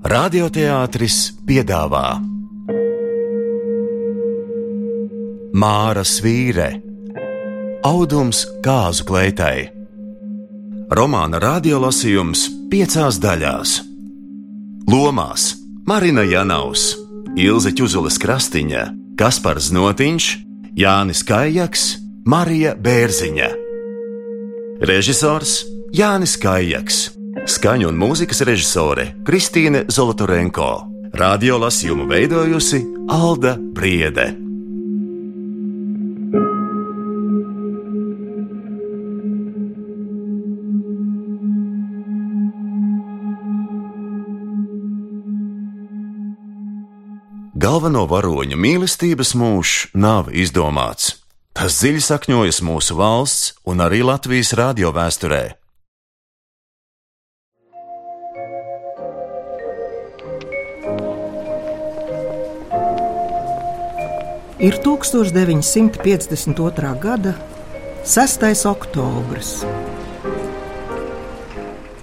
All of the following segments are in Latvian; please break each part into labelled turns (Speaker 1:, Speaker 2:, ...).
Speaker 1: Radioteātris piedāvā Māra Svīre Audums kāzu kleitai. Romāna radiolasījums piecās daļās. Lomās Marina Janaus, Ilze Čuzules Krastiņa, Kaspars Notiņš, Jānis Kājaks, Marija Bērziņa. Režisors Jānis Kājaks Skaņu un mūzikas režisore Kristīne Zolotorenko, radio lasījumu veidojusi Alda Briede. Galveno varoņu mīlestības mūžs nav izdomāts. Tas dziļi sakņojas mūsu valsts un arī Latvijas radio vēsturē.
Speaker 2: Ir 1952. gada 6. oktobris.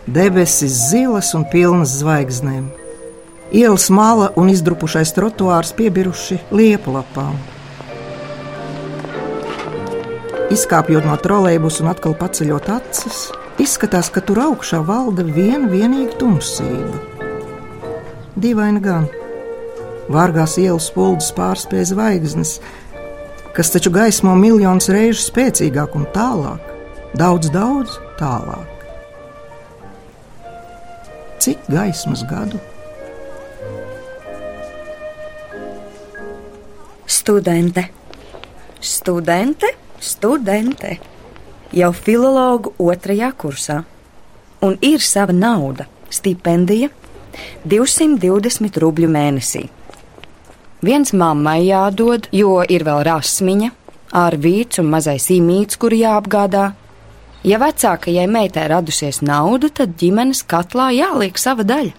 Speaker 2: Debesis zilas un pilnas zvaigznēm. Ielas mala un izdrupušais trotuārs piebiruši liepu lapām. Izkāpjot no trolēļus un atkal paceļot acis, izskatās, ka tur augšā valda viena vienīga tumsība. Dīvaini gan. Vārgās ielas spuldzes pārspēja zvaigznes, kas taču gaismo miljonus reižu spēcīgāk un tālāk, daudz, daudz tālāk. Cik gaismas gadu?
Speaker 3: Studente, studente, studente. Jau filologu otrajā kursā. Un ir sava nauda, stipendija 220 rubļu mēnesī. Viens mammai jādod, jo ir vēl rasmiņa, ārvīts un mazais īmīts, kuru jāapgādā. Ja vecākajai meitai radusies nauda, tad ģimenes katlā jāliek sava daļa.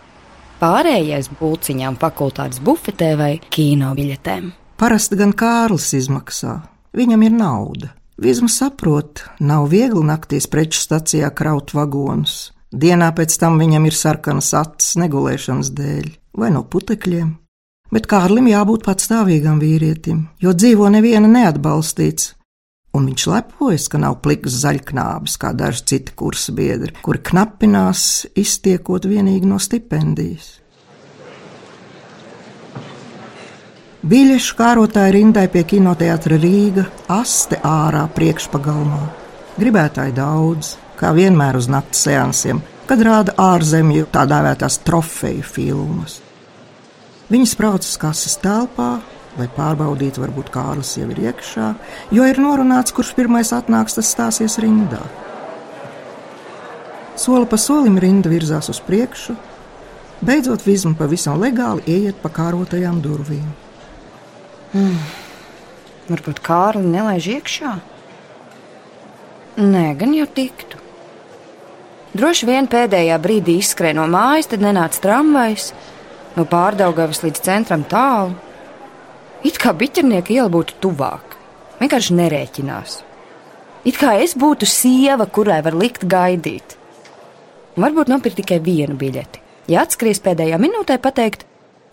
Speaker 3: Pārējais būciņām fakultātes bufetē vai kino biļetēm.
Speaker 2: Parasti gan Kārlis izmaksā. Viņam ir nauda. Vismaz saprot, nav viegli naktīs preču stacijā kraut vagonus. Dienā pēc tam viņam ir sarkanas acis negulēšanas dēļ vai no putekļiem bet Kārlim jābūt patstāvīgam vīrietim, jo dzīvo neviena neatbalstīts. Un viņš lepojas, ka nav pliks zaļknābis, kā daži citi kursa biedri, kuri knapinās, iztiekot vienīgi no stipendijas. Biļešu kārotāji rindai pie kinoteātra Rīga, aste ārā priekšpagalmā. Gribētāji daudz, kā vienmēr uz naktas seansiem, kad rāda ārzemju tā dēvētās trofeju filmas. Viņas brauc uz kases telpā, lai pārbaudītu, varbūt Kārlis jau ir iekšā, jo ir norunāts, kurš pirmais atnāks, tas stāsies rindā. Soli pa solim rinda virzās uz priekšu, beidzot vizma pavisam legāli ieiet pa kārotajām durvīm.
Speaker 3: Hmm. Varbūt Kārli nelaiž iekšā? Nē, gan jau tiktu. Droši vien pēdējā brīdī izskrēja no mājas, tad nenāca tramvajs no pārdaugavas līdz centram tālu. It kā biķernieka iela būtu tuvāk, vienkārši nerēķinās. It kā es būtu sieva, kurai var likt gaidīt. Varbūt nopirkt tikai vienu biļeti. Ja atskries pēdējā minūtē, pateikt,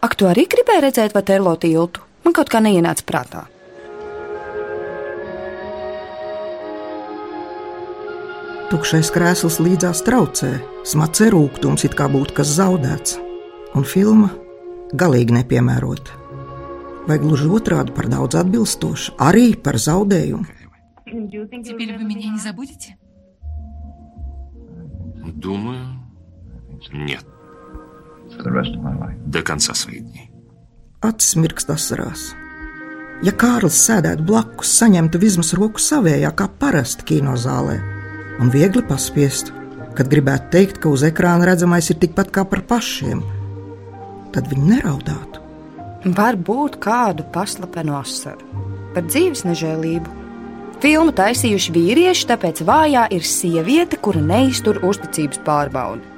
Speaker 3: ak, tu arī gribēji redzēt Vaterlo tiltu, man kaut kā neienāca prātā.
Speaker 2: Tukšais krēsls līdzās traucē, smacē rūkums, it kā būtu kas zaudēts un filma galīgi nepiemērota. Vai gluži otrādi par daudz atbilstoša, arī par zaudējumu.
Speaker 4: Теперь вы меня не забудете?
Speaker 5: Думаю, нет. До конца своих дней.
Speaker 2: Acis mirkst asarās. Ja Kārlis sēdētu blakus, saņemtu vismaz roku savējā, kā parasti kinozālē, un viegli paspiest, kad gribētu teikt, ka uz ekrāna redzamais ir tikpat kā par pašiem, tad viņi neraudātu.
Speaker 3: Varbūt kādu paslapenu asaru par dzīves nežēlību. Filmu taisījuši vīrieši, tāpēc vājā ir sieviete, kura neiztur uzticības pārbaudi.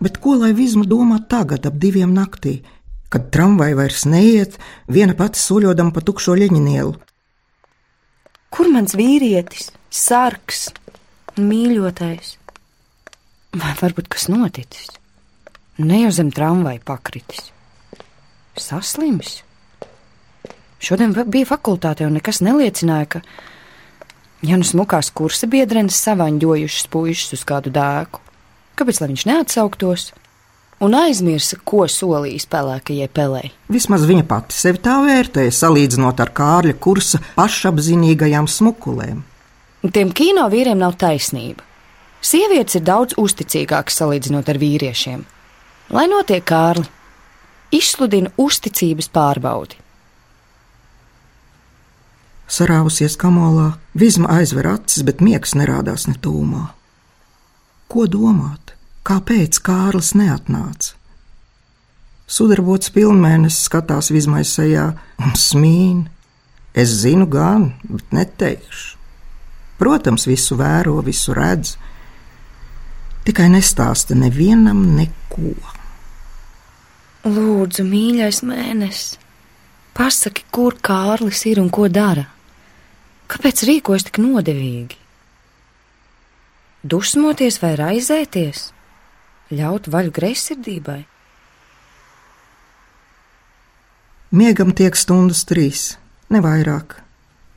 Speaker 2: Bet ko lai Vizma domā tagad, ap diviem naktī, kad tramvai vairs neiet, viena pati soļodama pa tukšo leņķinielu?
Speaker 3: Kur mans vīrietis, sarks, mīļotais? Vai varbūt kas noticis? Ne jau zem tramvaja pakritis. Saslims. Šodien bija fakultāte, un nekas neliecināja, ka, ja nu smukās kursa biedrenes savaņģojušas puišus uz kādu dēku, kāpēc lai viņš neatsauktos? Un aizmirsa, ko solīja spēlēkajai pelē.
Speaker 2: Vismaz viņa pati sevi tā vērtēja, salīdzinot ar Kārļa kursa pašapziņīgajām smukulēm.
Speaker 3: Tiem kino vīriem nav taisnība. Sievietes ir daudz uzticīgākas salīdzinot ar vīriešiem. Lai notiek Kārli, izsludina uzticības pārbaudi.
Speaker 2: Sarāvusies kamolā, Vizma aizver acis, bet miegs nerādās ne tūmā. Ko domāt? Kāpēc Kārlis neatnāca? Sudarbots pilnmēnesis skatās Vizmai sejā un smīn. Es zinu gan, bet neteikšu. Protams, visu vēro, visu redz, tikai nestāsta nevienam neko.
Speaker 3: Lūdzu, mīļais mēnesis, pasaki, kur Kārlis ir un ko dara. Kāpēc rīkojas tik nodevīgi? Dusmoties vai raizēties, ļaut vaļu greizsirdībai?
Speaker 2: Miegam tiek stundas trīs, ne vairāk.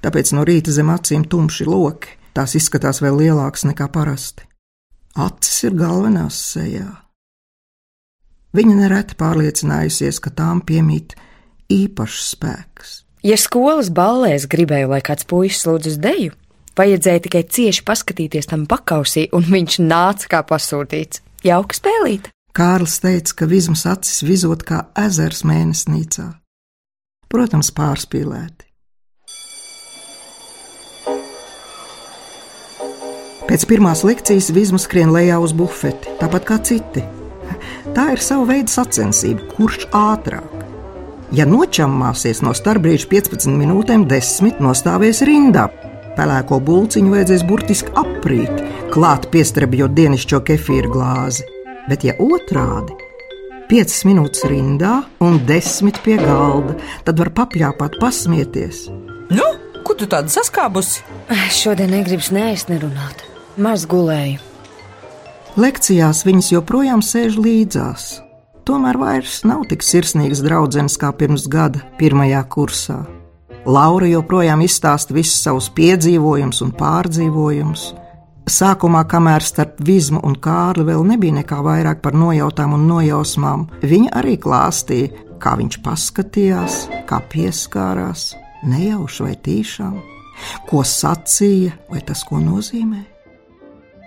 Speaker 2: Tāpēc no rīta zem acīm tumši loki, tās izskatās vēl lielākas nekā parasti. Acis ir galvenās sejā. Viņa nereti pārliecinājusies, ka tām piemīt īpašs spēks.
Speaker 3: Ja skolas ballēs gribēju, lai kāds puisis lūdz uz deju, vajadzēja tikai cieši paskatīties tam pakausī, un viņš nāca kā pasūtīts. Jauka spēlīt!
Speaker 2: Kārlis teica, ka vizmas acis vizot kā ezers mēnesnīcā. Protams, pārspīlēti. Pēc pirmās lekcijas vizma skrien lejā uz bufeti, tāpat kā citi. Tā ir sava veida sacensība, kurš ātrāk. Ja nočammāsies no starpbrīža 15 minūtēm, 10 nostāvēs rindā. Pelēko bulciņu vajadzēs burtiski aprīt, klāt piestrebjot dienišķo kefīra glāzi. Bet, ja otrādi, 5 minūtes rindā un 10 pie galda, tad var papļāpāt, pasmieties.
Speaker 6: Nu, kur tu tādu saskābusi?
Speaker 3: Šodien negribas neaiz nerunāt. Maz gulēju.
Speaker 2: Lekcijās viņas joprojām sēž līdzās, tomēr vairs nav tik sirsnīgas draudzenes kā pirms gada pirmajā kursā. Laura joprojām izstāsta visus savus piedzīvojumus un pārdzīvojumus. Sākumā, kamēr starp Vizmu un Kārli vēl nebija nekā vairāk par nojautām un nojausmām, viņa arī klāstīja, kā viņš paskatījās, kā pieskārās, nejauši vai tīšām, ko sacīja, vai tas ko nozīmē.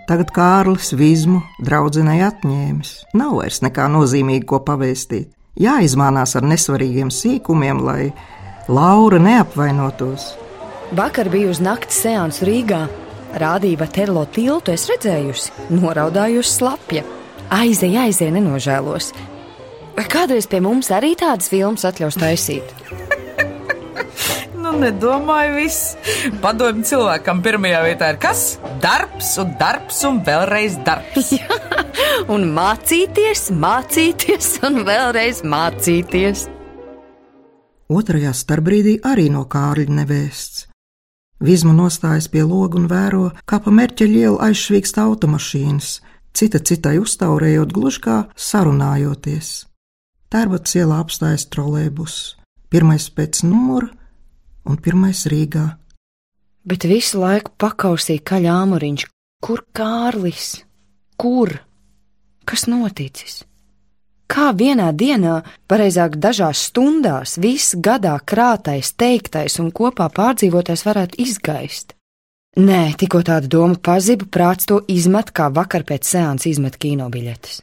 Speaker 2: Tagad Kārlis Vizmu draudzenei atņēmis. Nav vairs nekā nozīmīga, ko pavēstīt. Jāizmānās ar nesvarīgiem sīkumiem, lai Laura neapvainotos.
Speaker 3: Vakar biju uz nakts seansu Rīgā. Rādīja Terlo tiltu, es redzējusi, noraudājusi slapja. Aizej, aizej, nenožēlos. Kādreiz pie mums arī tādas filmas atļaus taisīt?
Speaker 6: Nu, nedomāju, viss. Padomju cilvēkam pirmajā vietā ir kas? Darbs un darbs un vēlreiz darbs.
Speaker 3: Jā, un mācīties, mācīties un vēlreiz mācīties.
Speaker 2: Otrajā starpbrīdī arī no Kārļa nevēsts. Vizma nostājas pie loga un vēro, kā pa mērķa ielu aizšvīkst automašīnas, cita citai uztaurējot gluži kā sarunājoties. Tērbats ielā apstājas trolēbus, pirmais pēc numura un pirmais Rīgā.
Speaker 3: Bet visu laiku pakausīja kaļā āmuriņš. Kur Kārlis? Kur? Kas noticis? Kā vienā dienā, pareizāk dažās stundās, viss gadā krātais, teiktais un kopā pārdzīvotais varētu izgaist? Nē, tikko tāda doma paziba, prāts to izmet, kā vakar pēc sēnes izmet kino biļetes.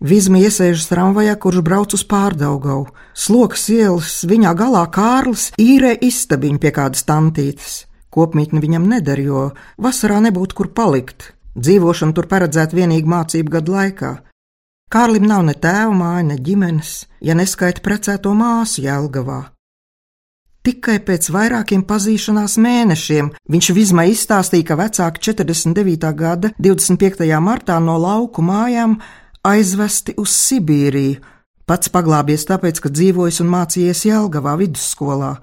Speaker 2: Vizma iesēžas tramvajā, kurš brauc uz pārdaugau. Sloks ielas viņā galā Kārlis īrē istabiņu pie kādas tantītes. Kopmītni viņam neder, jo vasarā nebūtu kur palikt. Dzīvošana tur paredzēta vienīgi mācību gadu laikā. Kārlim nav ne tēva māja, ne ģimenes, ja neskaita precēto māsu Jēlgavā. Tikai pēc vairākiem pazīšanās mēnešiem viņš Vizmai izstāstīja, ka vecāki 49. gada 25. martā no lauku mājām aizvesti uz Sibīriju, pats paglābies tāpēc, ka dzīvojis un mācījies Jelgavā vidusskolā.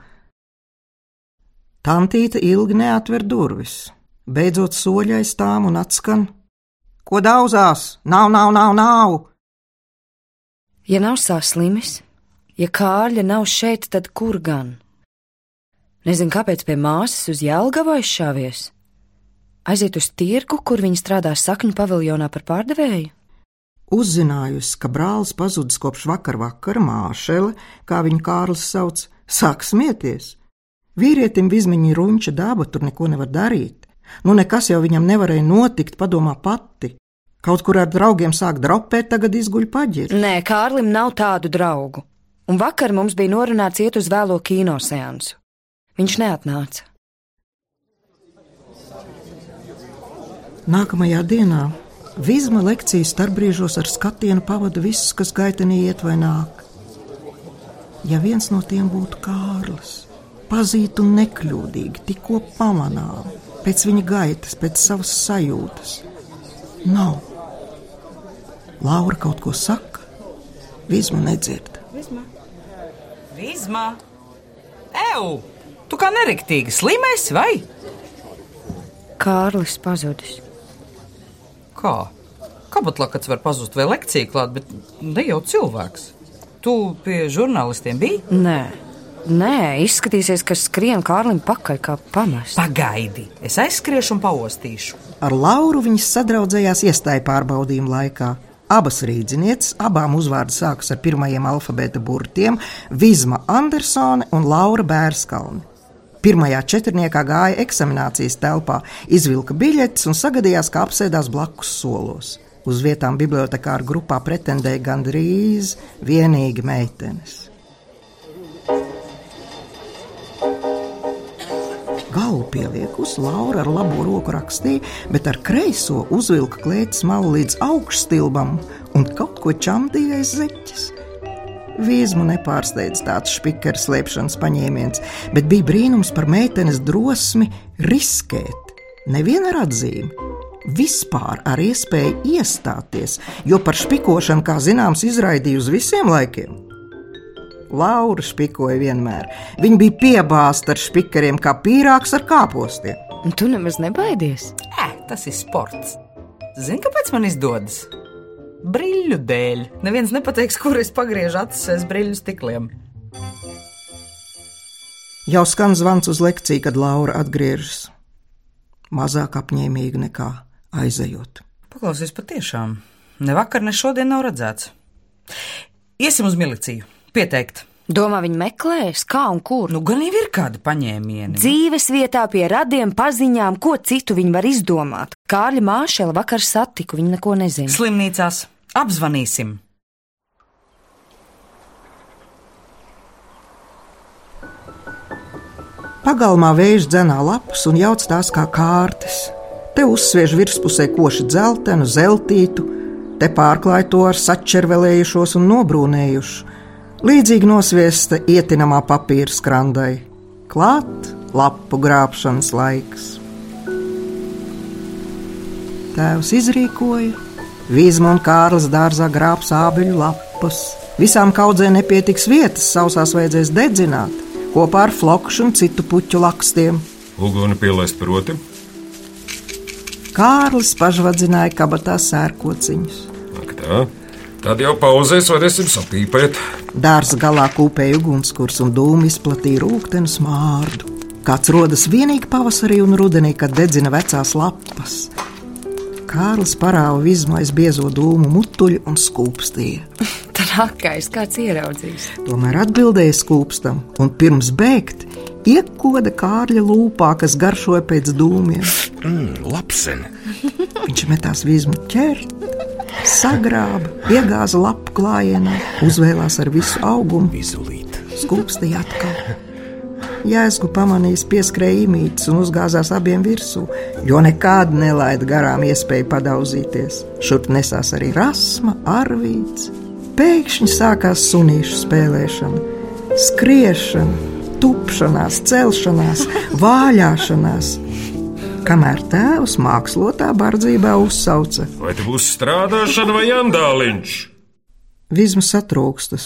Speaker 2: Tantīte ilgi neatver durvis, beidzot soļais tām un atskan: Ko daudzās? Nav, nav, nav, nav!
Speaker 3: Ja nav saslimis, ja Kārļa nav šeit, tad kur gan? Nezinu, kāpēc pie māsas uz Jēlgavu aizšāvies. Aiziet uz tirgu, kur viņa strādā sakņu paviljonā par pārdevēju.
Speaker 2: Uzzinājusi, ka brālis pazudis kopš vakar vakara māšele, kā viņu Kārlis sauc, sāk smieties. Vīrietim izmiņa runča daba tur neko nevar darīt. Nu, nekas jau viņam nevarēja notikt, padomā pati. Kaut kur ar draugiem sāk dropēt, tagad izguļ paģirs.
Speaker 3: Nē, Kārlim nav tādu draugu. Un vakar mums bija norunāts iet uz vēlo kino seansu. Viņš neatnāca.
Speaker 2: Nākamajā dienā Vizma lekciju starpbrīžos ar skatienu pavada visus, kas gaitenī iet vai nāk. Ja viens no tiem būtu Kārlis, pazītu un nekļūdīgi, tikko pamanām, pēc viņa gaitas, pēc savas sajūtas. Nav. Laura kaut ko saka, Vizma nedzird.
Speaker 6: Vizma! Vizma! Ew! Tu kā neriktīgi slimais vai?
Speaker 3: Kārlis pazudis.
Speaker 6: Kā? Kāpat lakats var pazust vai lekcija klāt, bet ne jau cilvēks. Tu pie žurnālistiem biji?
Speaker 3: Nē. Nē, izskatīsies, ka skrien Kārlim pakaļ kā pamests.
Speaker 6: Pagaidi, es aizskriešu un paostīšu.
Speaker 2: Ar Lauru viņas sadraudzējās iestāja pārbaudījuma laikā. Abas rīdzinieces, abām uzvārdi sākas ar pirmajiem alfabēta burtiem - Vizma Andersone un Laura Bērskalni. Pirmajā četrniekā gāja eksaminācijas telpā, izvilka biļetes un sagadījās, ka apsēdās blakus solos. Uz vietām bibliotekāra grupā pretendēja gandrīz vienīgi meitenes. Galvu pieliekusi, Laura ar labo roku rakstīja, bet ar kreiso uzvilka klēts malu līdz augšstilbam un kaut ko čamdīja aiz zeķes. Vīzmu nepārsteidz tāds spīķera slēpšanas paņēmiens, bet bija brīnums par meitenes drosmi riskēt. Neviena ar atzīmi, vispār ar iespēju iestāties, jo par spikošanu, kā zināms, izraidīja uz visiem laikiem. Laura spikoja vienmēr. Viņa bija piebāzta ar spikeriem, kā pīrāgs ar kāpostiem.
Speaker 3: Un tu nemaz nebaidies?
Speaker 6: Ē, tas ir sports. Zini, kāpēc man izdodas? Brīļu dēļ. Neviens nepateiks, kur es pagriežu acis aiz brīļu stikliem.
Speaker 2: Jau skan zvans uz lekciju, kad Laura atgriežas. Mazāk apņēmīga nekā aizejot.
Speaker 6: Paklausies, patiešām. Ne vakar, ne šodien nav redzēts. Iesim uz miliciju, pieteikt.
Speaker 3: Domā, viņi meklēs, kā un kur?
Speaker 6: Nu, gan jau ir kādi paņēmieni.
Speaker 3: Dzīves vietā pie radiem paziņām, ko citu viņi var izdomāt. Kārļa māšēla vakar satiku, viņa neko nezina.
Speaker 6: Slimnīcās apzvanīsim.
Speaker 2: Pagalmā vējš dzenā lapus un jauc tās kā kārtas. Te uzsviež virspusē koši dzeltenu, zeltītu, te pārklāj to ar sačervelējušos un nobrūnējušu. Līdzīgi nosviesta ietinamā papīra skrandai. Klāt lapu grābšanas laiks. Tēvs izrīkoja, Vīzma un Kārlis dārzā grābs ābeļu lapas. Visām kaudzēm nepietiks vietas, sausās vajadzēs dedzināt, kopā ar flokšu un citu puķu lakstiem.
Speaker 5: Uguni pielaist proti.
Speaker 2: Kārlis pašvadzināja kabatā sērkociņus.
Speaker 5: Ak tā, tad jau pauzēs varēsim sapīpēt.
Speaker 2: Dārza galā kūpēja ugunskurs un dūmi izplatīja rūktenu smārdu. Kāds rodas tikai pavasarī un rudenī, kad dedzina vecās lapas. Kārlis parāva izmaiņas biezo dūmu mutuļu un skūpstīja.
Speaker 3: Trakais, kāds ieraudzīs.
Speaker 2: Tomēr atbildēja skūpstam, un pirms beigt iekoda Kārļa lūpā, kas garšoja pēc dūmiem.
Speaker 5: Mm, lapsen.
Speaker 2: Viņš metās vizmu ķert, sagrāba, iegāza lapu klājienā, uzvēlās ar visu augumu.
Speaker 5: Izolīt.
Speaker 2: Skūpstīja atkal. Jēzgu pamanījis, pieskrēja imītis un uzgāzās abiem virsū, jo nekādu nelaida garām iespēju padauzīties. Šurp nesās arī rasma, arvīts. Pēkšņi sākās sunīšu spēlēšana, skriešana, tupšanās, celšanās, vāļāšanās. Kamēr tēvs mākslotā bardzībā uzsauca:
Speaker 5: Vai te būs strādāšana vai andāliņš?
Speaker 2: Vizma satrūkstas,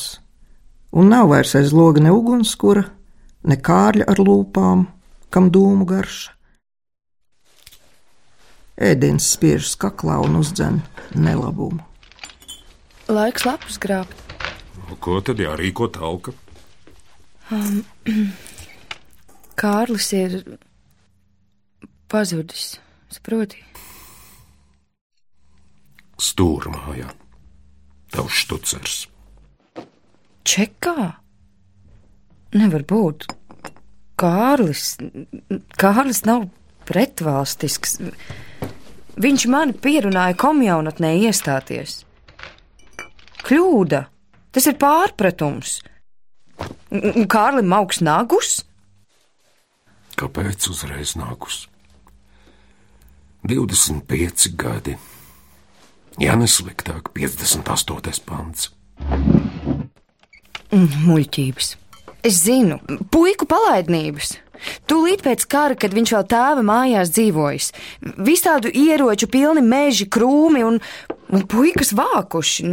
Speaker 2: un nav vairs aiz loga ne ugunskura, ne kārļa ar lūpām, kam dūmu garša. Ēdiens spiežas kaklā un uzdzen nelabumu.
Speaker 3: Laiks lapus grābt.
Speaker 5: Ko tad jārīko talka?
Speaker 3: Um, Kārlis ir pazudis, saproti?
Speaker 5: Stūrmājā. Tavs štucers.
Speaker 3: Čekā? Nevar būt. Kārlis, Kārlis nav pretvalstisks. Viņš mani pierunāja komjaunatnē iestāties. Kļūda, tas ir pārpratums. Un Kārlim augs nagus?
Speaker 5: Kāpēc uzreiz nākus? 25 gadi. Ja nesliktāk, 58. pants.
Speaker 3: Muļķības. Es zinu, puiku palaidnības. Tūlīt pēc kara, kad viņš vēl tēva mājās dzīvojis, visādu ieroču pilni meži, krūmi un, un puikas vākuši,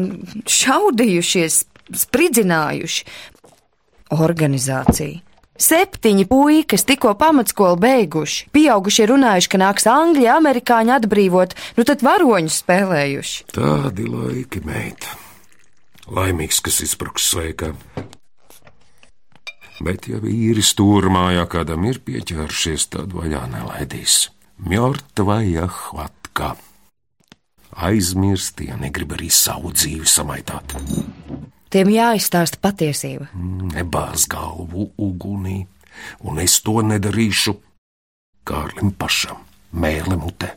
Speaker 3: šaudījušies, spridzinājuši. Organizācija. Septiņi puikas tikko pamatskolu beiguši, pieaugušie runājuši, ka nāks Angļi, Amerikāņi atbrīvot, nu tad varoņus spēlējuši.
Speaker 5: Tādi laiki, meita. Laimīgs, kas izbruks sveikā. Bet, ja vīri stūrmājā kādam ir pieķēršies, tad vaļā nelaidīs. Mjortvaja hvatka. Aizmirst, ja negrib arī savu dzīvi samaitāt.
Speaker 3: Tiem jāizstāsta patiesība.
Speaker 5: Nebāz galvu ugunī, un es to nedarīšu Kārlim pašam, mēlē mutē.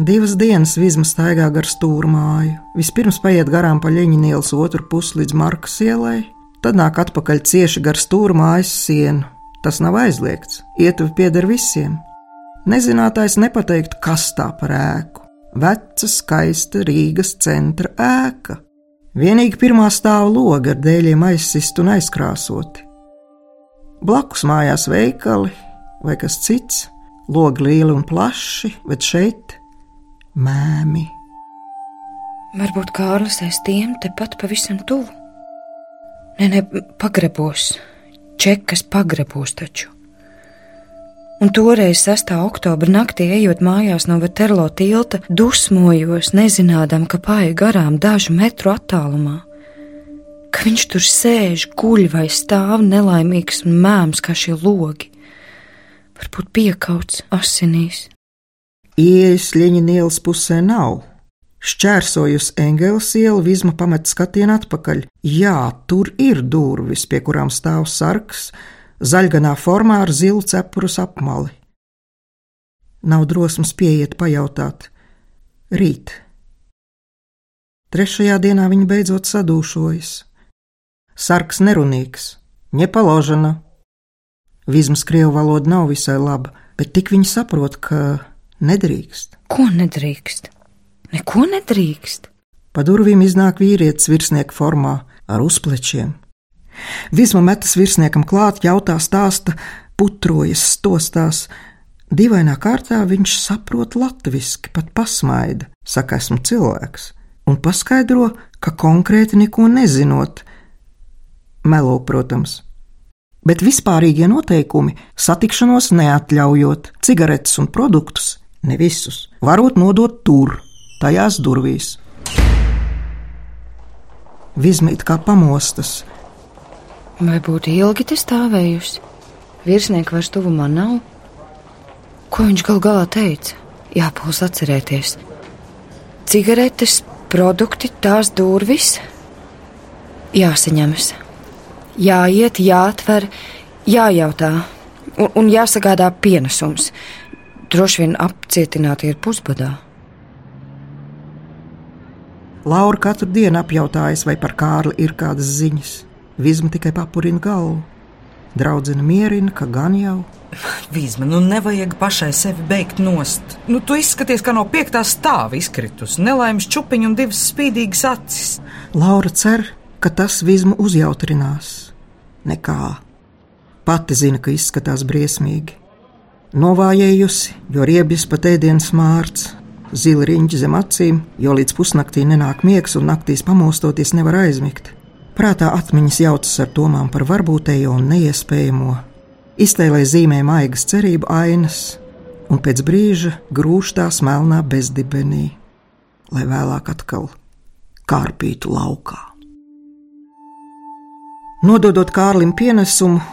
Speaker 2: Divas dienas vizma staigā gar stūrmāju. Vispirms paiet garām pa Ļeņķa ielas otru pusi līdz Markas ielai, tad nāk atpakaļ cieši gar stūrmājas sienu. Tas nav aizliegts, ietuvi pieder visiem. Nezinātājs nepateikt, kas tā par ēku. Veca, skaista Rīgas centra ēka. Vienīgi pirmā stāva logi ar dēļiem aizsist un aizkrāsoti. Blakus mājās veikali vai kas cits, logi lieli un plaši, bet šeit mēmi.
Speaker 3: Varbūt Kārlis aiz tiem tepat pavisam tuvu. Nē, ne, pagrabos, čekas pagrabos taču. Un toreiz, 6. oktobra naktī, ejot mājās no Veterlo tilta, dusmojos, nezinādam, ka paiet garām dažu metru attālumā. Ka viņš tur sēž, guļ vai stāv nelaimīgs un mēms kā šie logi. Varbūt piekauts asinīs.
Speaker 2: Ielas Ļeņķa ielas pusē nav. Šķērsojus Engels ielu, Vizma pamet skatienu atpakaļ. Jā, tur ir durvis, pie kurām stāv sarks, zaļganā formā ar zilu cepurus apmali. Nav drosmas pieiet pajautāt. Rīt. Trešajā dienā viņa beidzot sadūšojas. Sarks nerunīgs, ņepaložana. Vizmas krievu valoda nav visai laba, bet tik viņa saprot, ka nedrīkst.
Speaker 3: Ko nedrīkst? Neko nedrīkst.
Speaker 2: Pa durvīm iznāk vīrietis virsnieka formā ar uzplečiem. Visma metas virsniekam klāt, jautā, stāsta, putrojas, stostās. Dīvainā kārtā viņš saprot latviešu, pat pasmaida, saka, esmu cilvēks, un paskaidro, ka konkrēti neko nezinot. Melo, protams. Bet vispārīgie noteikumi satikšanos neatļaujot, cigaretes un produktus, ne visus, varot nodot tur, tajās durvīs. Vizmīt kā pamostas,
Speaker 3: Vai būtu ilgi te stāvējusi? Virsnieka vairs tuvumā nav. Ko viņš gal galā teica? Jāpūs atcerēties. Cigaretes, produkti, tās durvis. Jāsaņemas, jāiet, jāatver, jājautā un, un jāsagādā pienesums. Droši vien apcietināti ir pusbadā.
Speaker 2: Laura katru dienu apjautājas, vai par Kārli ir kādas ziņas. Vizma tikai papurina galvu. Draudzene mierina, ka gan jau.
Speaker 6: Vizma, nu nevajag pašai sevi beigt nost. Nu, tu izskaties kā no piektā stāva izkritus, nelaimes čupiņu un divas spīdīgas acis.
Speaker 2: Laura cer, ka tas vizmu uzjautrinās. Nekā. Pati zina, ka izskatās briesmīgi. Novājējusi, jo riebjas pat ēdienas mārts, zila riņķi zem acīm, jo līdz pusnaktī nenāk miegs un naktīs pamostoties nevar aizmigt. Prātā atmiņas jaucas ar domām par varbūtējo un neiespējamo. Iztēlē zīmē maigas cerību ainas, un pēc brīža grūž tās melnā bezdibenī, lai vēlāk atkal kārpītu laukā. Nododot Kārlim pienesumu,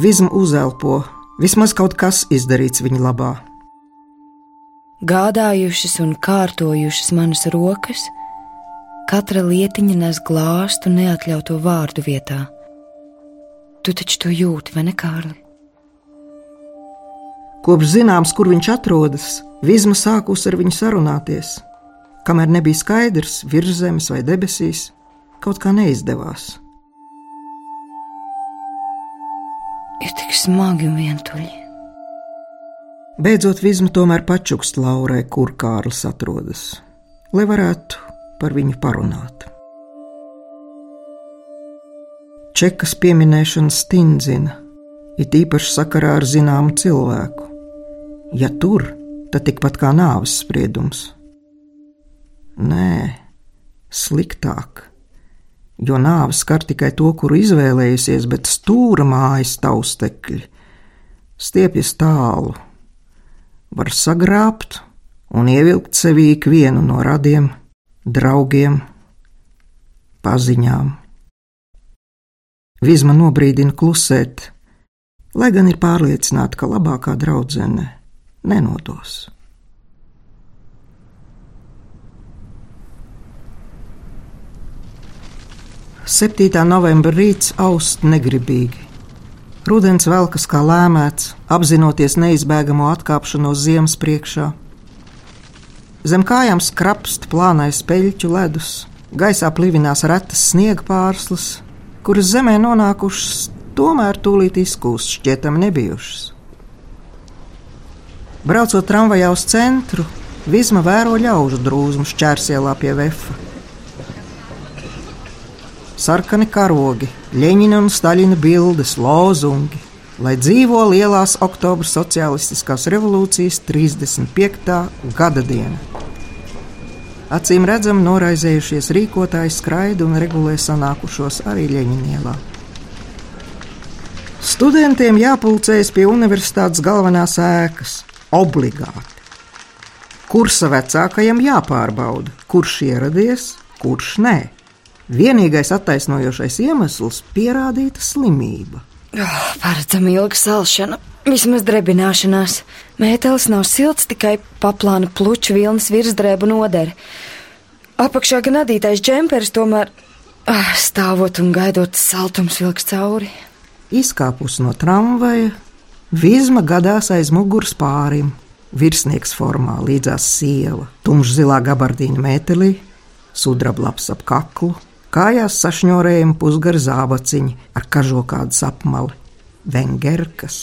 Speaker 2: Vizma uzelpo, vismaz kaut kas izdarīts viņa labā.
Speaker 3: Gādājušas un kārtojušas manas rokas, katra lietiņa nes glāstu neatļautu vārdu vietā. Tu taču to jūti, vai ne, Kārli?
Speaker 2: Kopš zināms, kur viņš atrodas, Vizma sākus ar viņu sarunāties. Kamēr nebija skaidrs, virs zemes vai debesīs, kaut kā neizdevās.
Speaker 3: Ir tik smagi un vientuļi.
Speaker 2: Beidzot, Vizma tomēr pačukst Laurai, kur Kārlis atrodas, lai varētu par viņu parunāt. Čekas pieminēšana stindzina, it īpaši sakarā ar zināmu cilvēku. Ja tur, tad tikpat kā nāves spriedums. Nē, sliktāk, jo nāve skar tikai to, kuru izvēlējusies, bet stūra mājas taustekļi stiepjas tālu, var sagrābt un ievilkt sevī ikvienu no radiem, draugiem, paziņām. Vizma nobrīdina klusēt, lai gan ir pārliecināta, ka labākā draudzene nenodos. Septītā novembra rīts aust negribīgi. Rudens velkas kā lēmēts, apzinoties neizbēgamo atkāpšanos ziemas priekšā. Zem kājām skrapst plānais peļķu ledus, gaisā plivinās retas sniega pārslas, kuras zemē nonākušas, tomēr tūlīt izkūst šķietami nebijušas. Braucot tramvajā uz centru, Vizma vēro ļaužu drūzmu šķērsielā pie vefa. Sarkani karogi, Leņķina un Staļina bildes, lozungi, lai dzīvo lielās oktobra sociālistiskās revolūcijas 35. gada diena. Acīm redzam, noraizējušies rīkotāji skraida un regulē sanākušos arī Leņķinielā. Studentiem jāpulcējas pie universitātes galvenās ēkas obligāti. Kursa vecākajam jāpārbauda, kurš ieradies, kurš nē. Vienīgais attaisnojošais iemesls - pierādīta slimība.
Speaker 3: Oh, Paredzama ilga salšana, vismaz drebināšanās. Mētelis nav silts, tikai paplāna pluču vilnas virsdrēbu nodara. Apakšā gan adītais džemperis, tomēr ah, stāvot un gaidot, saltums vilks cauri.
Speaker 2: Izkāpus no tramvaja, Vizma gadās aiz muguras pārim, virsnieks formā līdzās sieva, tumšzilā gabardīna mētelī, sudrablaps ap kaklu, kājās sašņorējumi pusgari zābaciņi ar kažokādu apmali, vengerkas.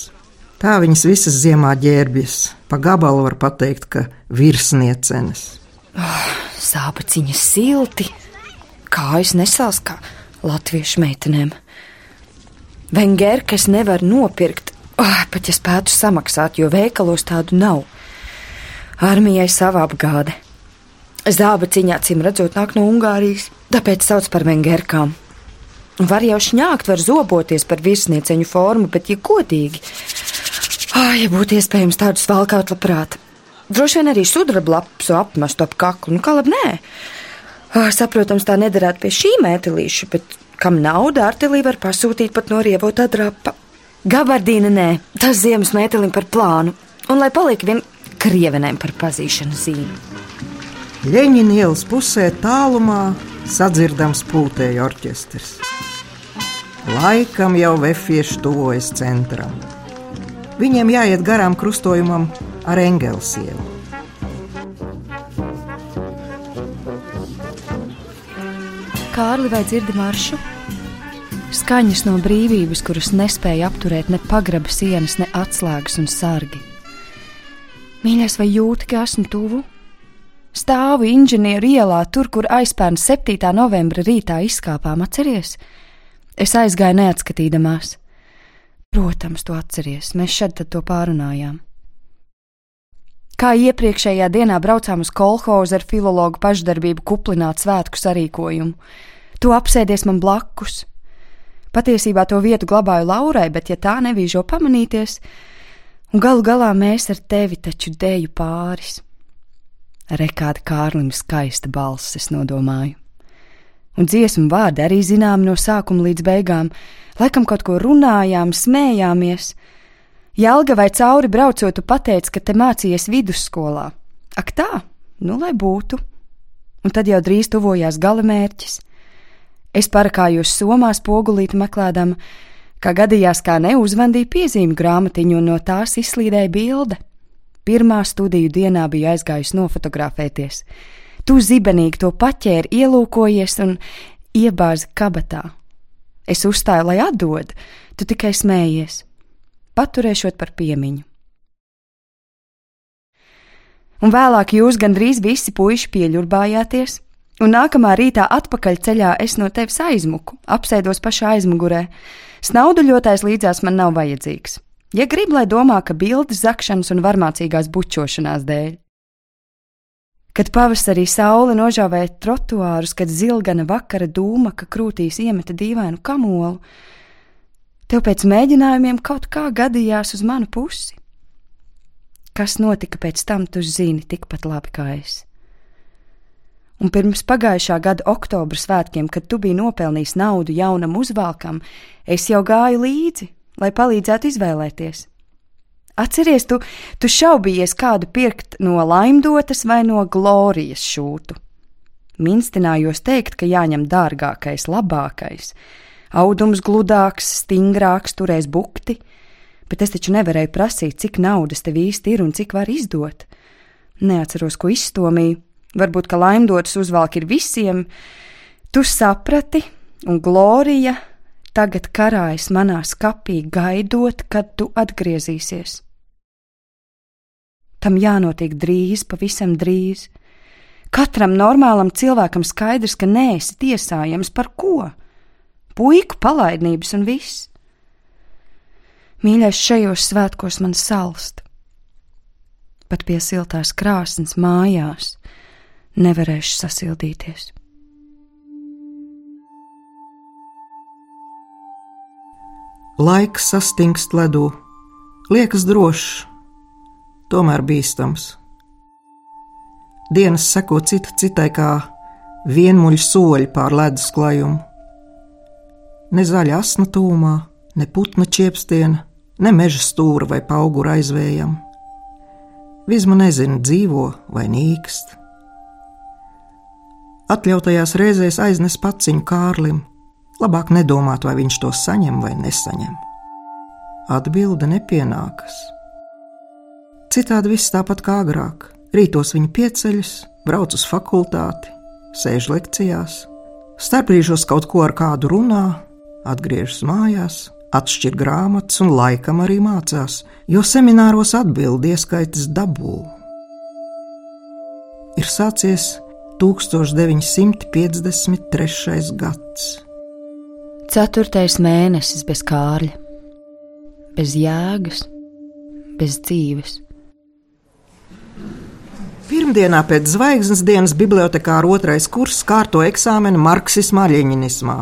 Speaker 2: Tā viņas visas ziemā ģērbjas, pa gabalu var pateikt, ka virsniecenes.
Speaker 3: Oh, Sāpaciņas silti, kājas nesās kā latviešu meitenēm. Vengerkas nevar nopirkt, Oh, pat ja spētu samaksāt, jo veikalos tādu nav. Armijai sava apgāde. Zābaciņā cim redzot nāk no Ungārijas, tāpēc sauc par vengerkām. Var jau šņākt, var zoboties par virsnieceņu formu, bet, ja godīgi, oh, ja būtu iespējams tādus valkāt labprāt, droši vien arī sudrablapsu apmestu ap kaklu, nu kā labi nē. Oh, saprotams, tā nederētu pie šī mētelīša, bet kam nauda artilī var pasūtīt pat no rievotā drapa. Gabardīna nē, tas ziemas mētelim par plānu, un lai paliek vien krievenēm par pazīšanu zīmi.
Speaker 2: Leņķina ielas pusē tālumā sadzirdams pūtēju orķestris. Laikam jau vefieši tuvojas centram. Viņiem jāiet garām krustojumam ar Engelsievu.
Speaker 3: Kārli, vai dzirdi maršu? Skaņas no brīvības, kuras nespēja apturēt ne pagraba sienas, ne atslēgas un sargi. Mīļais, vai jūti, ka esmu tuvu? Stāvu inženieru ielā, tur, kur aizpērn 7. novembra rītā izkāpām, atceries? Es aizgāju neatskatīdamās. Protams, to atceries, mēs šeit to pārunājām. Kā iepriekšējā dienā braucām uz kolhozu ar filologu pašdarbību kuplināt svētku sarīkojumu. Tu apsēdies man blakus, Patiesībā to vietu glabāju Laurai, bet ja tā nevīžo pamanīties, un galu galā mēs ar tevi taču deju pāris. Rekāda Kārlim skaista balss, es nodomāju. Un dziesmu vārdi arī zinām no sākuma līdz beigām. Laikam kaut ko runājām, smējāmies. Jelga vai cauri braucot, tu pateici, ka te mācījies vidusskolā. Ak tā, nu lai būtu. Un tad jau drīz tuvojās gala mērķis. Es parakājos somā spogulīti meklēdama, kā gadījās, kā neuzvandīja piezīmju grāmatiņu, un no tās izslīdēja bilde. Pirmā studiju dienā biju aizgājusi nofotografēties. Tu zibenīgi to paķēri, ielūkojies un iebāzi kabatā. Es uzstāju, lai atdod, tu tikai smējies, paturēšot par piemiņu. Un vēlāk jūs gandrīz visi puiši pieļurbājāties, un nākamā rītā atpakaļ ceļā es no tevis aizmuku, apsēdos pašā aizmugurē. Snauduļotājs līdzās man nav vajadzīgs. Ja grib, lai domā, ka bildes zakšanas un varmācīgās bučošanās dēļ. Kad pavasarī saule nožāvēja trotuārus, kad zilgana vakara dūma, ka krūtīs iemeta dīvainu kamolu, tev pēc mēģinājumiem kaut kā gadījās uz manu pusi. Kas notika pēc tam, tu zini tikpat labi kā es. Un pirms pagājušā gada oktobra svētkiem, kad tu biji nopelnījis naudu jaunam uzvalkam, es jau gāju līdzi, lai palīdzētu izvēlēties. Atceries, tu, tu šaubījies kādu pirkt no laimdotas vai no glorijas šūtu. Minstinājos teikt, ka jāņem dārgākais, labākais, audums gludāks, stingrāks, turēs bukti, bet es taču nevarēju prasīt, cik naudas tev īsti ir un cik var izdot. Neatceros, ko izstomīju, varbūt, ka laimdotas uzvalk ir visiem. Tu saprati, un Glorija tagad karājas manā skapī, gaidot, kad tu atgriezīsies. Tam jānotiek drīz, pavisam drīz. Katram normālam cilvēkam skaidrs, ka neesi tiesājams par ko? Puiku palaidnības un viss. Mīļais, šajos svētkos man salst. Pat pie siltās krāsnes mājās nevarēšu sasildīties.
Speaker 2: Laiks sastingst ledū, liekas drošs, tomēr bīstams. Dienas seko cita citai kā vienmuļi soļi pār ledus klajumu. Ne zaļa asna tūmā, ne putna čiepstiena, ne meža stūra vai augura aizvējam. Visma nezina, dzīvo vai nīkst. Atļautajās reizēs aiznes paciņu Kārlim, Labāk nedomāt, vai viņš to saņem vai nesaņem. Atbilde nepienākas. Citādi viss tāpat kā agrāk. Rītos viņa pieceļas, brauc uz fakultāti, sēž lekcijās, starpbrīžos kaut ko ar kādu runā, atgriežas mājās, atšķir grāmatas un laikam arī mācās, jo semināros atbildi ieskaitas dabū. Ir sācies 1953. gads.
Speaker 3: Ceturtais mēnesis bez kārļa, bez jēgas, bez dzīves.
Speaker 2: Pirmdienā pēc zvaigznes dienas bibliotekāra otrais kurs kārto eksāmenu marksismā, ļeņinismā.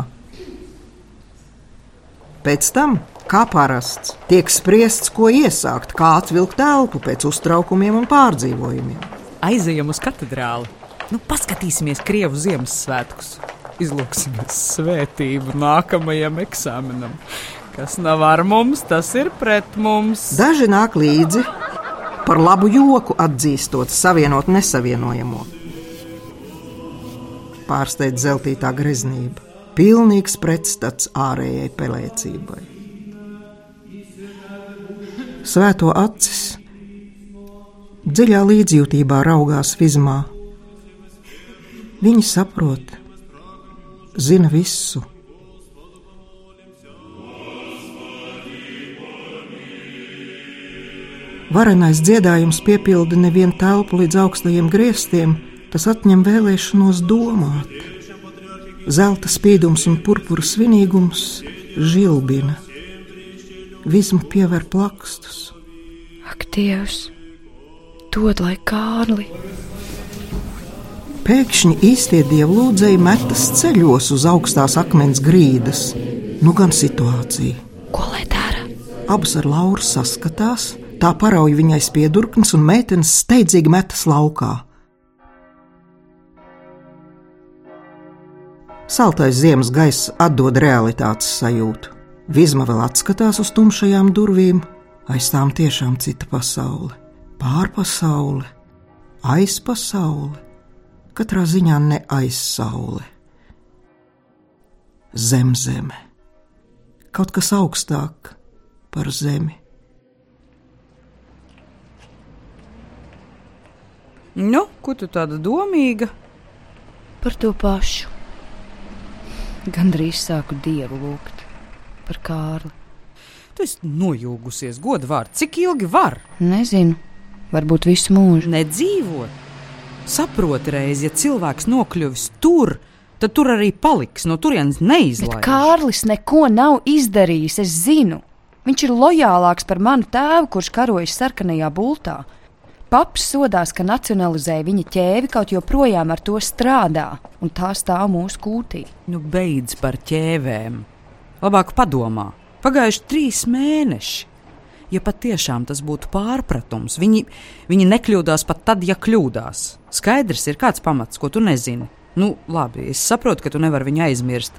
Speaker 2: Pēc tam, kā parasts, tiek spriests, ko iesākt, kā atvilkt telpu pēc uztraukumiem un pārdzīvojumiem.
Speaker 6: Aizejam uz katedrāli, nu paskatīsimies Krievu Ziemassvētkus izlūksimies svētību nākamajam eksāmenam. Kas nav ar mums, tas ir pret mums.
Speaker 2: Daži nāk līdzi, par labu joku atzīstot savienot nesavienojamo. Pārsteidz zeltītā greznība, pilnīgs pretstats ārējai pelēcībai. Svēto acis dziļā līdzjūtībā raugās vizmā. Viņi saprot, zina visu. Varenais dziedājums piepilda nevienu telpu līdz augstajiem griestiem, tas atņem vēlēšanos domāt. Zelta spīdums un purpura svinīgums žilbina, vismu piever plakstus.
Speaker 3: Ak, Dievs, dod lai Kārli!
Speaker 2: Pēkšņi īstie dievlūdzēji metas ceļos uz augstās akmens grīdas. Nu gan situācija.
Speaker 3: Ko lai dara?
Speaker 2: Abas ar Lauru saskatās, tā parauj viņai spiedurknes un meitenes steidzīgi metas laukā. Saltais ziemas gaiss atdod realitātes sajūtu. Vizma vēl atskatās uz tumšajām durvīm, aiz tām tiešām cita pasaule, pārpasaule, aizpasaule, katrā ziņā ne aizsaule. Zemzeme, kaut kas augstāk par zemi.
Speaker 6: Nu, ko tu tāda domīga?
Speaker 3: Par to pašu. Gandrīz sāku dievu lūgt par Kārli.
Speaker 6: Tu esi nojūgusies, godvārds. Cik ilgi var?
Speaker 3: Nezinu, varbūt visu mūžu.
Speaker 6: Nedzīvot. Saproti reizi, ja cilvēks nokļuvis tur, tad tur arī paliks. No turienes neizlaiž.
Speaker 3: Kārlis neko nav izdarījis, es zinu. Viņš ir lojālāks par manu tēvu, kurš karojas sarkanajā bultā. Paps sodās, ka nacionalizēja viņa ķēvi, kaut joprojām ar to strādā, un tā stāv mūsu kūtī.
Speaker 6: Nu, beidz par ķēvēm. Labāk padomā, pagājuši trīs mēneši. Ja patiešām tas būtu pārpratums, viņi, viņi nekļūdās pat tad, ja kļūdās. Skaidrs ir kāds pamats, ko tu nezini. Nu, labi, es saprotu, ka tu nevari viņu aizmirst,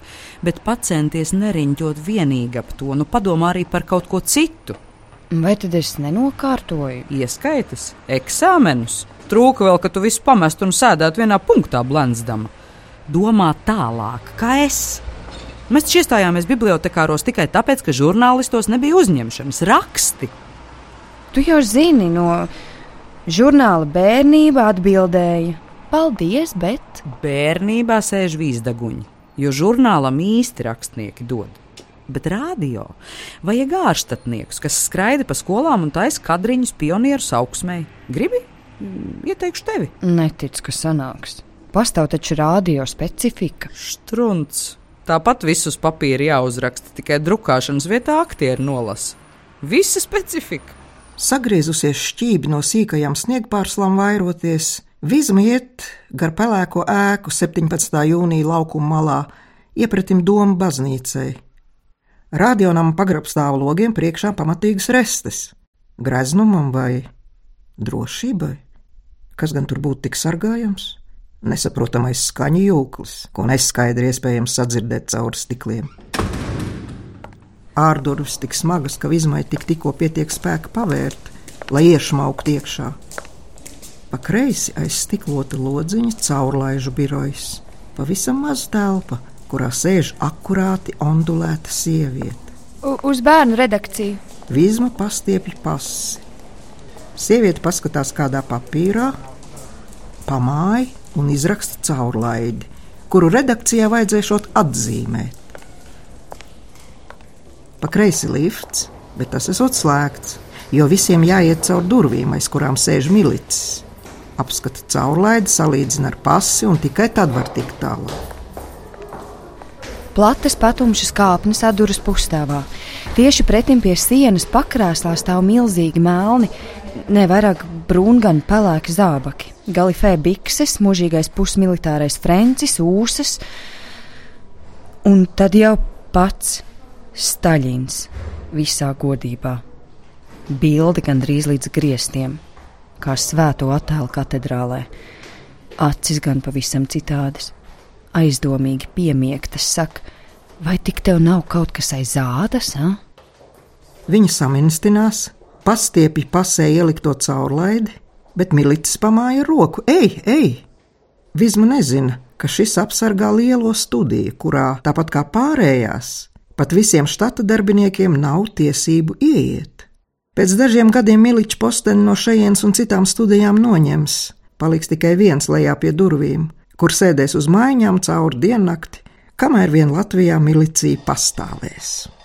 Speaker 6: bet pacenties neriņķot vienīgi ap to, nu padomā arī par kaut ko citu.
Speaker 3: Vai tad es nenokārtoju?
Speaker 6: Ieskaitas, eksāmenus. Trūka vēl, ka tu visu pamestu un sēdētu vienā punktā blenzdama. Domā tālāk, kā es. Mēs iestājāmies bibliotekāros tikai tāpēc, ka žurnālistos nebija uzņemšanas raksti.
Speaker 3: Tu jau zini, no žurnāla bērnība atbildēja: Paldies, bet.
Speaker 6: Bērnībā sēž vīzdaguņi, jo žurnālam īsti rakstnieki dod bet rādio vajag ārštatniekus, kas skraida pa skolām un taisa kadriņus pionieru augsmē. Gribi? Mm, ieteikšu tevi.
Speaker 3: Neticu, ka sanāks. Pastāv taču rādio specifika.
Speaker 6: Strunts. Tāpat visus papīri jāuzraksta, tikai drukāšanas vietā aktieri nolasa. Visa specifika.
Speaker 2: Sagriezusies šķībi no sīkajām sniegpārslām vairoties, Vizma iet gar pelēko ēku 17. jūnija laukuma malā, iepratim domu baznīcai. Radionam pagrabstāvu logiem priekšā pamatīgas restes. Greznumam vai drošībai? Kas gan tur būtu tik sargājams? Nesaprotamais skaņu jūklis, ko neskaidri iespējams sadzirdēt cauri stikliem. Ārdurvis tik smagas, ka izmai tik tikko pietiek spēka pavērt, lai iešmauktu iekšā. Pa kreisi aiz stiklota lodziņa caurlaižu birojas, pavisam maz telpa, kurā sēž akurāti ondulēta sieviete.
Speaker 3: U uz bērnu redakciju.
Speaker 2: Vizma pastiepja pasi. Sieviete paskatās kādā papīrā, pamāja un izraksta caurlaidi, kuru redakcijā vajadzēšot atzīmēt. Pa kreisi lifts, bet tas esot slēgts, jo visiem jāiet caur durvīm, aiz kurām sēž milicis. Apskata caurlaidi, salīdzina ar pasi un tikai tad var tikt tālāk.
Speaker 3: Platas patumšas kāpnes atduras pusstāvā. Tieši pretim pie sienas pakrāslā stāv milzīgi melni, ne vairāk brūni, gan pelēki zābaki. Galifē bikses, mūžīgais pusmilitārais francis, ūsas, un tad jau pats Staļins visā godībā. Bilde gandrīz līdz griestiem, kā svēto attēlu katedrālē. Acis gan pavisam citādas aizdomīgi piemiegtas, saka, vai tik tev nav kaut kas aiz ādas? Ha?
Speaker 2: Viņa saminstinās, pastiepja pasē ielikto caurlaidi, bet milicis pamāja roku: Ej, ej! Vizma nezina, ka šis apsargā lielo studiju, kurā, tāpat kā pārējās, pat visiem štata darbiniekiem nav tiesību ieiet. Pēc dažiem gadiem miliča posteni no šejienes un citām studijām noņems. Paliks tikai viens lejā pie durvīm, kur sēdēs uz mājām cauri diennakti, kamēr vien Latvijā milicija pastāvēs.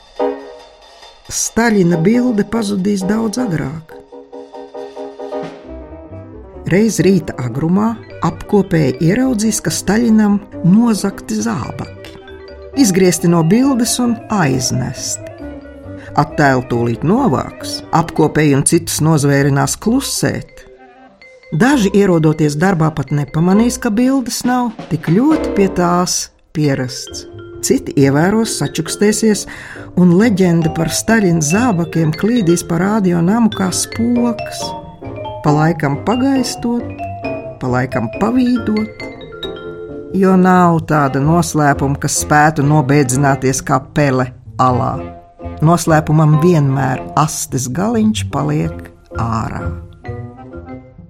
Speaker 2: Staļina bilde pazudīs daudz agrāk. Reiz rīta agrumā apkopēji ieraudzīs, ka Staļinam nozakti zābaki, izgriezti no bildes un aiznesti. Attēlu tūlīt novāks, apkopēji un citus nozvērinās klusēt, Daži ierodoties darbā pat nepamanīs, ka bildes nav tik ļoti pie tās pierasts. Citi ievēros, sačukstēsies, un leģenda par Staļina zābakiem klīdīs pa radio namu kā spoks. Pa laikam pagaistot, pa laikam pavīdot, Jo nav tāda noslēpuma, kas spētu nobeidzināties kā pele alā. Noslēpumam vienmēr astes galiņš paliek ārā.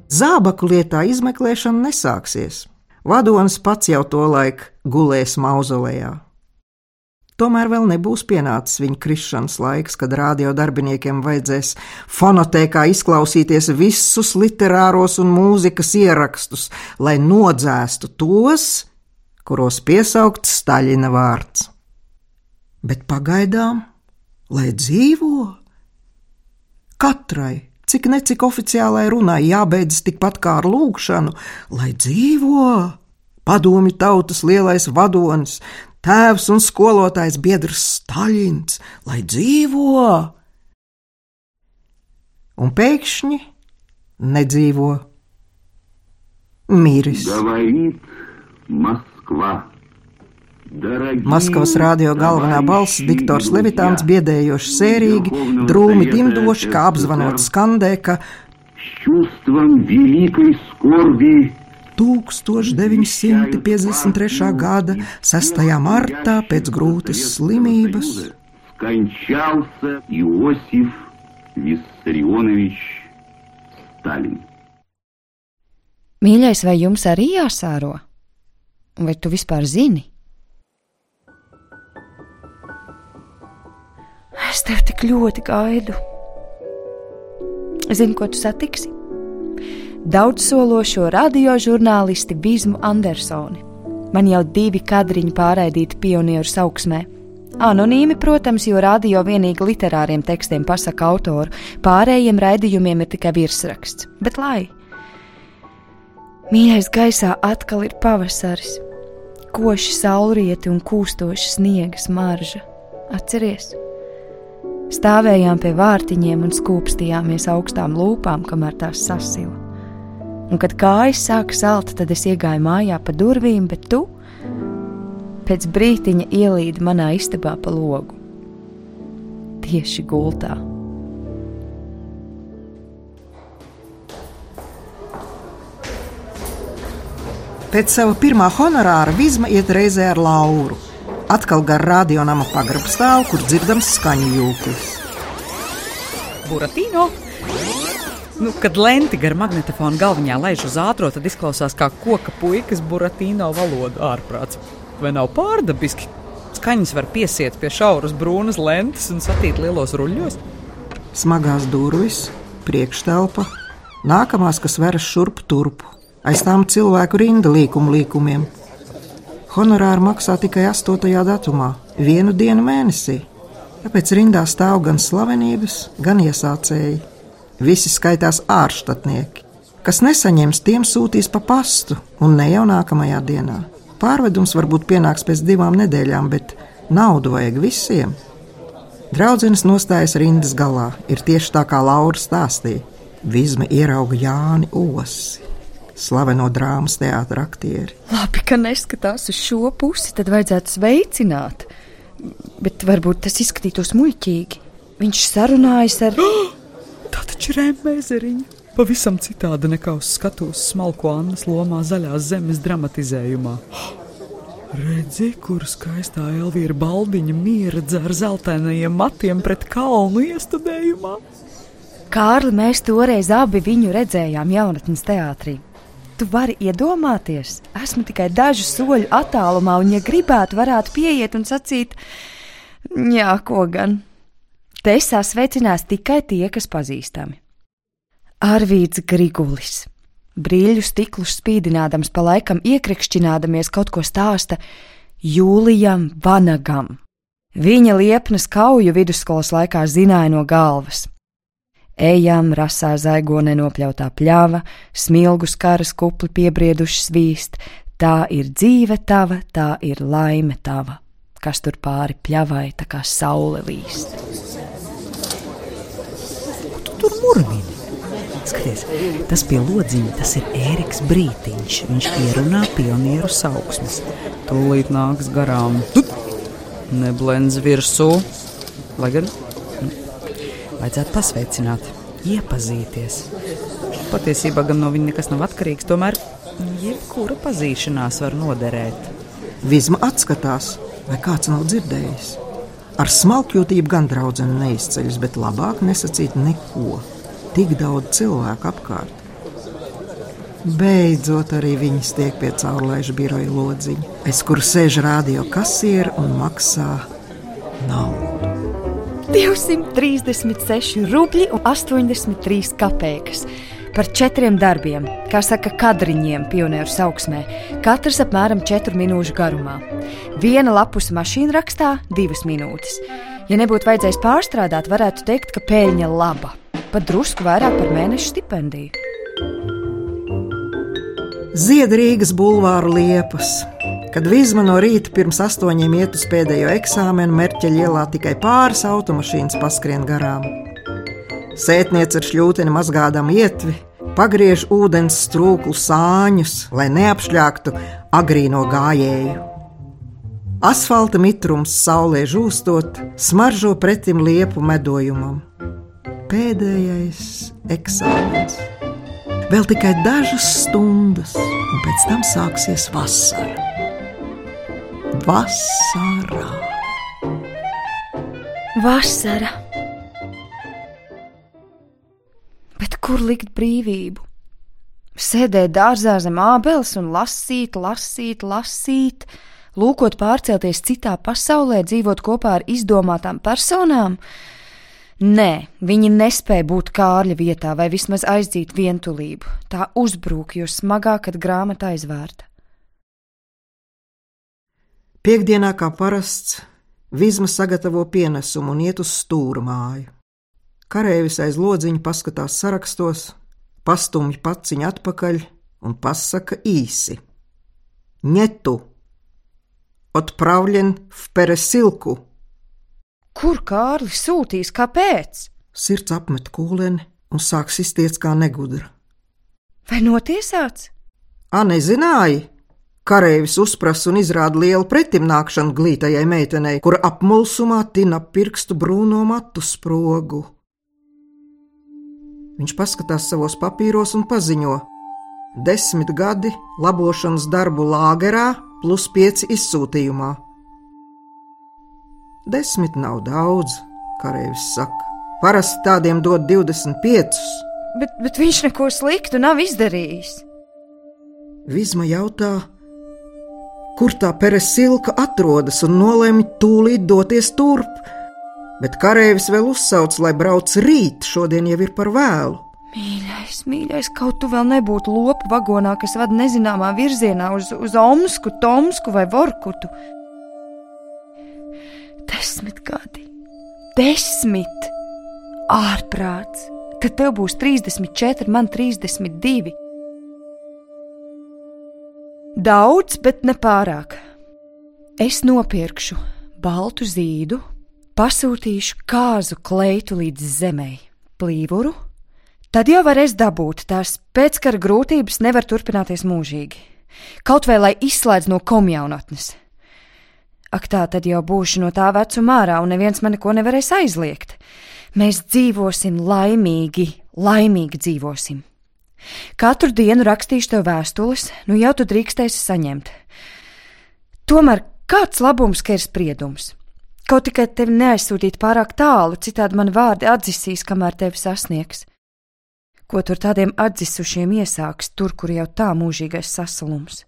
Speaker 2: Zābaku lietā izmeklēšana nesāksies. Vadonis pats jau to laiku gulēs mauzolejā. Tomēr vēl nebūs pienācis viņa krišanas laiks, kad radio darbiniekiem vajadzēs fonotēkā izklausīties visus literāros un mūzikas ierakstus, lai nodzēstu tos, kuros piesaukts Staļina vārds. Bet pagaidām, lai dzīvo, katrai, cik necik oficiālai runai jābeidzas tikpat kā ar lūgšanu, lai dzīvo. Padomi tautas lielais vadonis, tēvs un skolotājs biedrs Staļins, lai dzīvo! Un pēkšņi nedzīvo. Mīris. Maskavas radio galvenā balss diktors Levitāns biedējoši sērīgi, drūmi dimdoši, kā apzvanot skandē, ka чувством великой скорби 1953. gada 6. martā pēc grūtas slimības
Speaker 7: скончался Иосиф Виссарионович Сталин.
Speaker 3: Mīļais, vai jums arī jāsāro? Vai tu vispār zini? Es tev tik ļoti gaidu. Zini, ko tu satiksi? Daudzsološo radiožurnālisti Vizmu Andersoni. Man jau divi kadriņi pārraidīti pionieru augsmē. Anonīmi, protams, jo radio vienīgi literāriem tekstiem pasaka autoru, pārējiem raidījumiem ir tikai virsraksts. Bet lai! Mīļais gaisā atkal ir pavasaris, koši saulrieti un kūstoša sniega smarža. Atceries! Stāvējām pie vārtiņiem un skūpstījāmies augstām lūpām, kamēr tās sasila un kad kājas sāka salt, tad es iegāju mājā pa durvīm, bet tu pēc brītiņa ielīdi manā istabā pa logu. Tieši gultā.
Speaker 2: Pēc sava pirmā honorāra Vizma iet reizē ar Lauru. Atkal gar radionama pagrabu stāvu, kur dzirdams skaņu jūklis.
Speaker 6: Buratino! Nu, kad lenti gar magnetofona galviņā laiž uz ātrā, tad izklausās kā koka puikas buratīno valoda ārprāts. Vai nav pārdabiski? Skaņas var piesiet pie šauras brūnas lentes un satīt lielos ruļļos.
Speaker 2: Smagās durvis, priekštelpa, nākamās, kas veras šurp turpu, aiz tām cilvēku rinda līkumu līkumiem. Honorāri maksā tikai 8. datumā, vienu dienu mēnesī. Tāpēc rindā stāv gan slavenības, gan iesācēji. Visi skaitās ārštatnieki. Kas nesaņems, tiem sūtīs pa pastu, un ne jau nākamajā dienā. Pārvedums varbūt pienāks pēc divām nedēļām, bet naudu vajag visiem. Draudzenes nostājas rindas galā, ir tieši tā kā Laura stāstīja. Vizma ierauga Jāni Osi, slaveno drāmas teātra aktieri.
Speaker 3: Labi, ka neskatās uz šo pusi, tad vajadzētu sveicināt. Bet varbūt tas izskatītos muļķīgi. Viņš sarunājas ar.
Speaker 6: Tā taču ir rēmēzeriņa. Pavisam citādi nekā uz skatuves smalko Annas lomā zaļās zemes dramatizējumā. Redzi, kur skaistā Elvīra baldiņa miera ar zeltainajiem matiem pret kalnu iestudējumā.
Speaker 3: Kārli, mēs toreiz abi viņu redzējām jaunatnes teātrī. Tu vari iedomāties, esmu tikai dažu soļu attālumā, un, ja gribētu, varētu pieiet un sacīt, jā, ko gan. Te sasveicinās tikai tie, kas pazīstami. Arvīds Grigulis. Brīļu stiklus spīdinādams, pa laikam iekrikšķinādamies kaut ko stāsta Jūlijam Vanagam. Viņa liepnas kauju vidusskolas laikā zināja no galvas. Ejam, rasā zaigo nenopļautā pļāva, smilgus karas kupli piebrieduši svīst, tā ir dzīve tava, tā ir laime tava, kas tur pāri pļavai tā kā saule līst
Speaker 6: tur murmini. Skaties, tas pie lodziņa, tas ir Ēriks Brītiņš. Viņš ierunā pionieru sauksmes. Tūlīt nāks garām. Neblendz virsū. Lai gan nu, vajadzētu pasveicināt, iepazīties. Patiesībā gan no viņa nekas nav atkarīgs, tomēr Jebkura pazīšanās var noderēt.
Speaker 2: Vizma atskatās, vai kāds nav dzirdējis. Ar smalkjūtību gan draudzene neizceļas, bet labāk nesacīt neko. Tik daudz cilvēku apkārt. Beidzot, arī viņas tiek pie caurlaiža biroja lodziņa, aiz kura sēž rādio kasiera un maksā naudu.
Speaker 3: 236 rubļi un 83 kopēkas. Par četriem darbiem, kā saka, kadriņiem pionieru augsmē, katrs apmēram 4 minūšu garumā. Viena lapus mašīna rakstā 2 minūtes. Ja nebūtu vajadzējis pārstrādāt, varētu teikt, ka pēļņa laba, pat drusku vairāk par mēneša stipendiju.
Speaker 2: Ziedrīgas bulvāru liepas. Kad Vizma no rīta pirms astoņiem iet uz pēdējo eksāmenu, Merķeļa ielā tikai pāris automašīnas paskrien garām. Sētniece ar šļūteni mazgādam ietvi, pagriež ūdens strūklu sāņus, lai neapšļāktu agrīno gājēju. Asfalta mitrums saulē žūstot, smaržo pretim liepu medojumam. Pēdējais eksāmens. Vēl tikai dažas stundas, un pēc tam sāksies vasara. Vasarā!
Speaker 3: Vasara! Bet kur likt brīvību? Sēdēt dārzā zem ābeles un lasīt, lasīt, lasīt, lūkot pārcelties citā pasaulē, dzīvot kopā ar izdomātām personām? Nē, viņi nespēja būt kārļa vietā vai vismaz aizdzīt vientulību. Tā uzbrūk, jo smagāk, kad grāmata aizvērta.
Speaker 2: Piektdienā, kā parasts, Vizma sagatavo pienesumu un iet uz stūra māju. Kareivis aiz lodziņa paskatās sarakstos, pastumj paciņu atpakaļ un pasaka īsi: Ņetu, отправлен в Пересилku.
Speaker 3: Kur Kārlis sūtīs, kāpēc?
Speaker 2: Sirds apmet kūleni un sāk sisties kā negudra.
Speaker 3: Vai notiesāts?
Speaker 2: A, nezināji! Kareivis uzprasa un izrāda lielu pretimnākšanu glītajai meitenei, kura apmulsumā tina pirkstu brūno matu sprogu. Viņš paskatās savos papīros un paziņo: desmit gadi labošanas darbu lāgerā, plus pieci izsūtījumā. Desmit nav daudz, kareivis saka. Parasti tādiem dod 25.
Speaker 3: Bet, bet viņš neko sliktu nav izdarījis.
Speaker 2: Vizma jautā, kur tā peresilka atrodas, un nolēma tūlīt doties turp bet kareivis vēl uzsauc, lai brauc rīt, šodien jau ir par vēlu.
Speaker 3: Mīļais, mīļais, kaut tu vēl nebūtu lopu vagonā, kas vada nezināmā virzienā uz, uz Omsku, Tomsku vai Vorkutu. Desmit gadi, desmit! Ārprāts! Tad tev būs 34, man 32. Daudz, bet ne pārāk. Es nopirkšu baltu zīdu, pasūtīšu kāzu kleitu līdz zemei, plīvuru, tad jau varēs dabūt tās pēckara grūtības nevar turpināties mūžīgi. Kaut vai lai izslēdz no komjaunatnes. Ak tā tad jau būšu no tā vecuma ārā, un neviens man neko nevarēs aizliegt. Mēs dzīvosim laimīgi, laimīgi dzīvosim. Katru dienu rakstīšu tev vēstules, nu jau tu drīkstēsi saņemt. Tomēr kāds labums, ka ir spriedums? Kaut tikai tevi neaizsūtīt pārāk tālu, citādi man vārdi atzisīs, kamēr tevi sasniegs. Ko tur tādiem atzisušiem iesāks, tur, kur jau tā mūžīgais sasalums?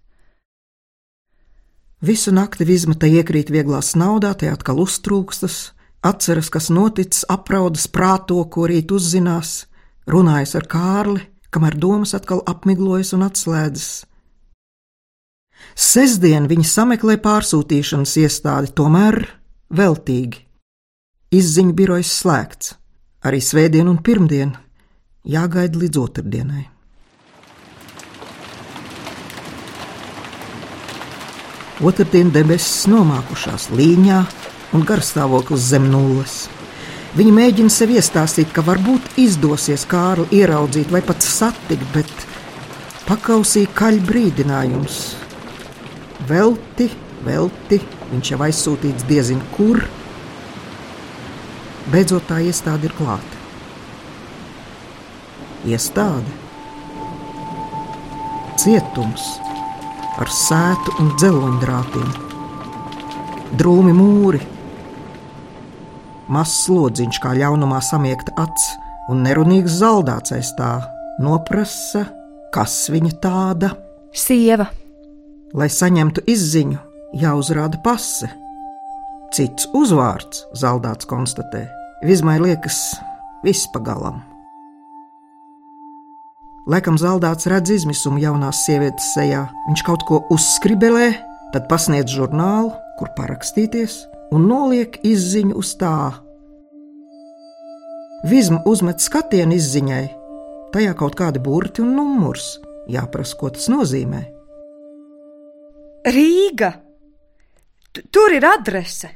Speaker 2: Visu nakti Vizmata iekrīt vieglā naudā, te atkal uztrūkstas, atceras, kas noticis, apraudas prāto, ko rīt uzzinās, runājas ar Kārli, kamēr domas atkal apmiglojas un atslēdzas. Sesdien viņa sameklē pārsūtīšanas iestādi, tomēr veltīgi. Izziņu birojas slēgts, arī svētdien un pirmdien jāgaida līdz otrdienai. Otradien debesis nomākušās līņā un garstāvoklis zem nulles. Viņa mēģina sev iestāstīt, ka varbūt izdosies Kārli ieraudzīt vai pat satikt, bet pakausīja kaļ brīdinājums. Velti, velti, Viņš jau aizsūtīts diezin kur. Beidzot, tā iestāde ir klāta. Iestāde cietums ar sētu un dzeloņdrātiem, drūmi mūri, mazs slodziņš kā ļaunumā samiekta acs un nerunīgs zaldāts aiz tā noprasa, kas viņa tāda.
Speaker 3: Sieva.
Speaker 2: Lai saņemtu izziņu, jāuzrāda pase. Cits uzvārds, zaldāts konstatē, vismai liekas, viss pagalam. Laikam zaldāts redz izmisumu jaunās sievietes sejā. Viņš kaut ko uzskribelē, tad pasniedz žurnālu, kur parakstīties, un noliek izziņu uz tā. Vizma uzmet skatienu izziņai, tajā kaut kādi burti un numurs. Jāprasa, ko tas nozīmē.
Speaker 3: Rīga! T tur ir adrese!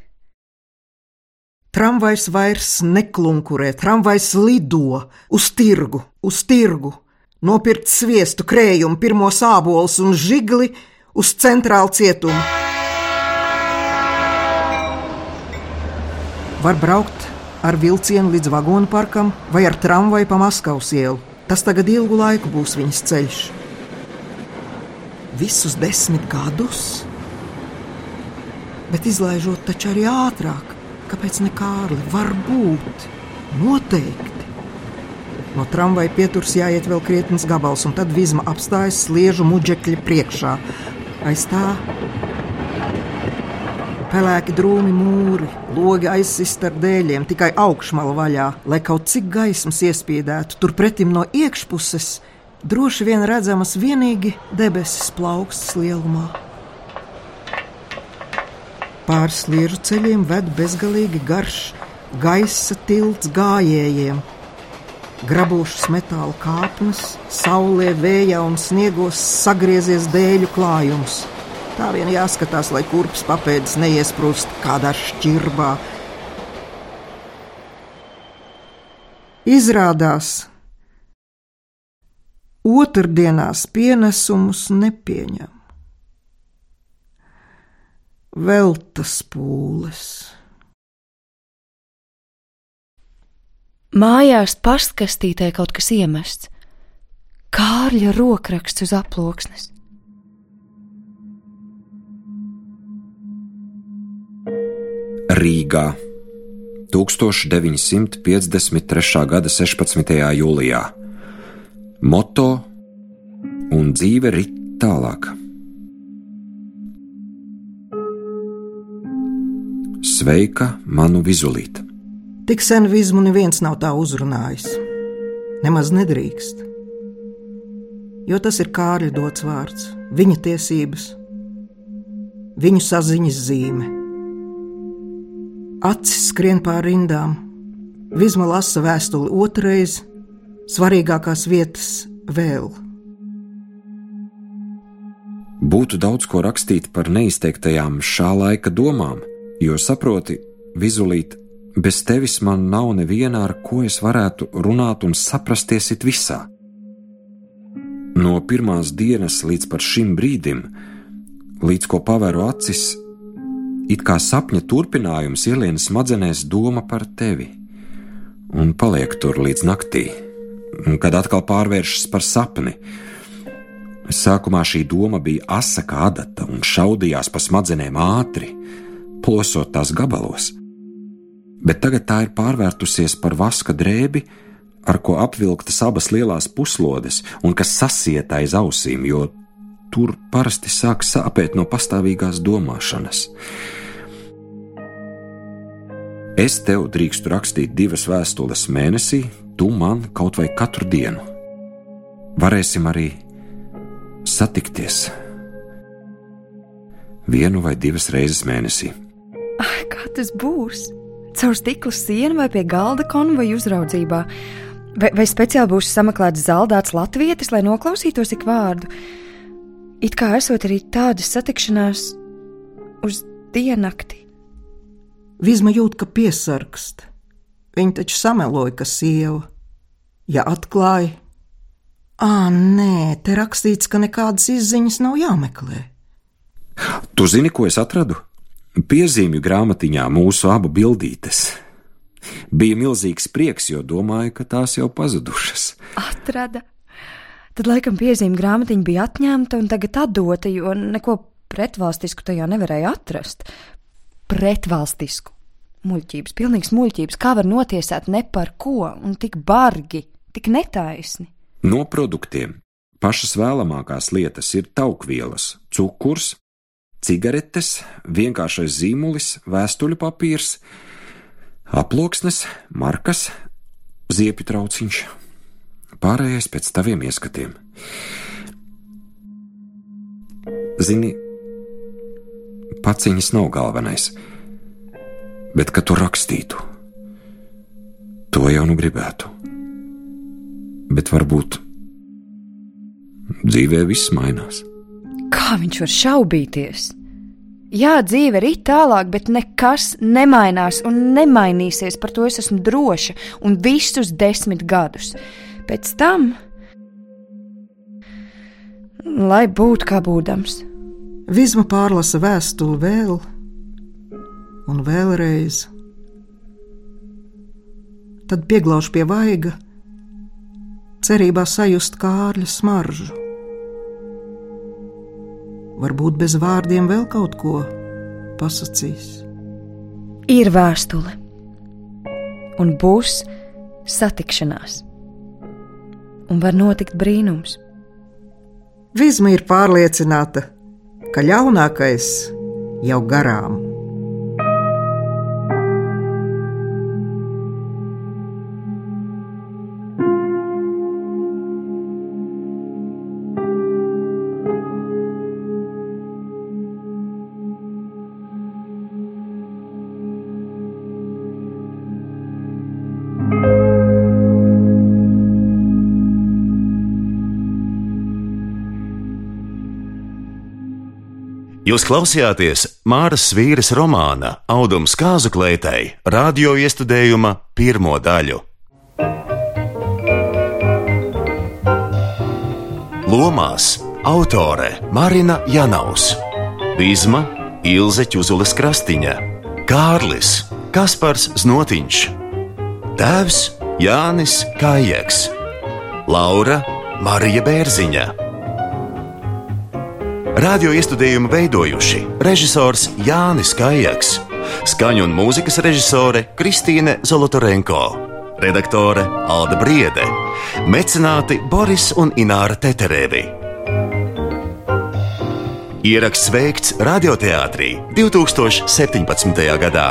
Speaker 2: Tramvajs vairs neklunkurē, tramvajs lido uz tirgu, uz tirgu nopirkt sviestu, krējumu, pirmo sābolus un žigli uz centrālu cietumu. Var braukt ar vilcienu līdz vagonu parkam vai ar tramvaju pa Maskavas ielu. Tas tagad ilgu laiku būs viņas ceļš. Visus desmit gadus? Bet izlaižot taču arī ātrāk. Kāpēc ne Kārli? Varbūt, noteikti. No tramvaja pieturas jāiet vēl krietnes gabals, un tad vizma apstājas sliežu muģekļa priekšā. Aiz tā pelēki drūmi mūri, logi aizsist ar dēļiem, tikai augšmala vaļā, lai kaut cik gaismas iespiedētu. Turpretim no iekšpuses droši vien redzamas tikai debesis plaukstas lielumā. Pāri sliežu ceļiem ved bezgalīgi garš gaisa tilts gājējiem Grabūšas metāla kāpnes, saulē, vējā un sniegos sagriezies dēļu klājums. Tā vien jāskatās, lai kurpes papēdis neiesprūst kādā šķirbā. Izrādās, otrdienās pienesumus nepieņem. Veltas pūles.
Speaker 3: Mājās pastkastītē kaut kas iemests. Kārļa rokraksts uz aploksnes.
Speaker 8: Rīgā 1953. gada 16. jūlijā. Moto un dzīve rit tālāk. Sveika, manu vizulīti!
Speaker 2: Tik sen vizmu neviens nav tā uzrunājis. Nemaz nedrīkst. Jo tas ir Kārļa dots vārds, viņa tiesības, viņu saziņas zīme. Acis skrien pāri rindām, Vizma lasa vēstuli otrreiz, svarīgākās vietas vēl.
Speaker 8: Būtu daudz ko rakstīt par neizteiktajām šā laika domām, jo saproti, vizulīt Bez tevis man nav neviena, ar ko es varētu runāt un saprasties it visā. No pirmās dienas līdz šim brīdim, līdz ko pavēru acis, it kā sapņa turpinājums ielienas smadzenēs doma par tevi, un paliek tur līdz naktī, kad atkal pārvēršas par sapni. Sākumā šī doma bija asa kā adata un šaudījās pa smadzenēm ātri, plosot tās gabalos bet tagad tā ir pārvērtusies par vaska drēbi, ar ko apvilktas abas lielās puslodes un kas sasiet aiz ausīm, jo tur parasti sāk sāpēt no pastāvīgās domāšanas. Es tev drīkstu rakstīt divas vēstules mēnesī, tu man kaut vai katru dienu. Varēsim arī satikties vienu vai divas reizes mēnesī.
Speaker 3: Ai, kā tas būs? Caur stikla sienu vai pie galda konvoja uzraudzībā. Vai, vai speciāli būs sameklēts zaldāts latvietis, lai noklausītos ik vārdu? It kā esot arī tādas satikšanās uz diennakti.
Speaker 2: Vizma jūt, ka piesargst. Viņa taču sameloja, ka sieva. Ja atklāja, ah, nē, te rakstīts, ka nekādas izziņas nav jāmeklē.
Speaker 8: Tu zini, ko es atradu? Piezīmju grāmatiņā mūsu abu bildītes. Bija milzīgs prieks, jo domāju, ka tās jau pazudušas.
Speaker 3: Atrada. Tad, laikam, piezīme grāmatiņa bija atņemta un tagad atdota, jo neko pretvalstisku tajā nevarēja atrast. Pretvalstisku. Muļķības, pilnīgs muļķības, kā var notiesāt ne par ko un tik bargi, tik netaisni.
Speaker 8: No produktiem pašas vēlamākās lietas ir taukvielas, cukurs, cigaretes, vienkāršais zīmulis, vēstuļu papīrs, aploksnes, markas, ziepju trauciņš. Pārējais pēc taviem ieskatiem. Zini, paciņas nav galvenais, bet ka tu rakstītu, to jau nu gribētu. Bet varbūt dzīvē viss mainās.
Speaker 3: Kā viņš var šaubīties? Jā, dzīve ir tālāk, bet nekas nemainās un nemainīsies. Par to es esmu droša un visus desmit gadus. Pēc tam, lai būtu kā būdams.
Speaker 2: Vizma pārlasa vēstuli vēl un vēlreiz. Tad pieglauž pie vaiga, cerībā sajust kārļa smaržu. Varbūt bez vārdiem vēl kaut ko pasakīs.
Speaker 3: Ir vēstule, un būs satikšanās, un var notikt brīnums.
Speaker 2: Vizma ir pārliecināta, ka ļaunākais jau garām.
Speaker 1: Jūs klausījāties Māras Vīras romāna Audums kāzu klētei radio iestudējuma pirmo daļu. Lomās autore Marina Janaus, Vizma Ilze Čuzules Krastiņa, Kārlis Kaspars Znotiņš, Tēvs Jānis Kājeks, Laura Marija Bērziņa. Radio iestudējumu veidojuši režisors Jānis Kājaks, skaņu un mūzikas režisore Kristīne Zolotorenko, redaktore Alda Briede, mecenāti Boris un Ināra Teterēvi. Ieraksts veikts radioteātrī 2017. gadā.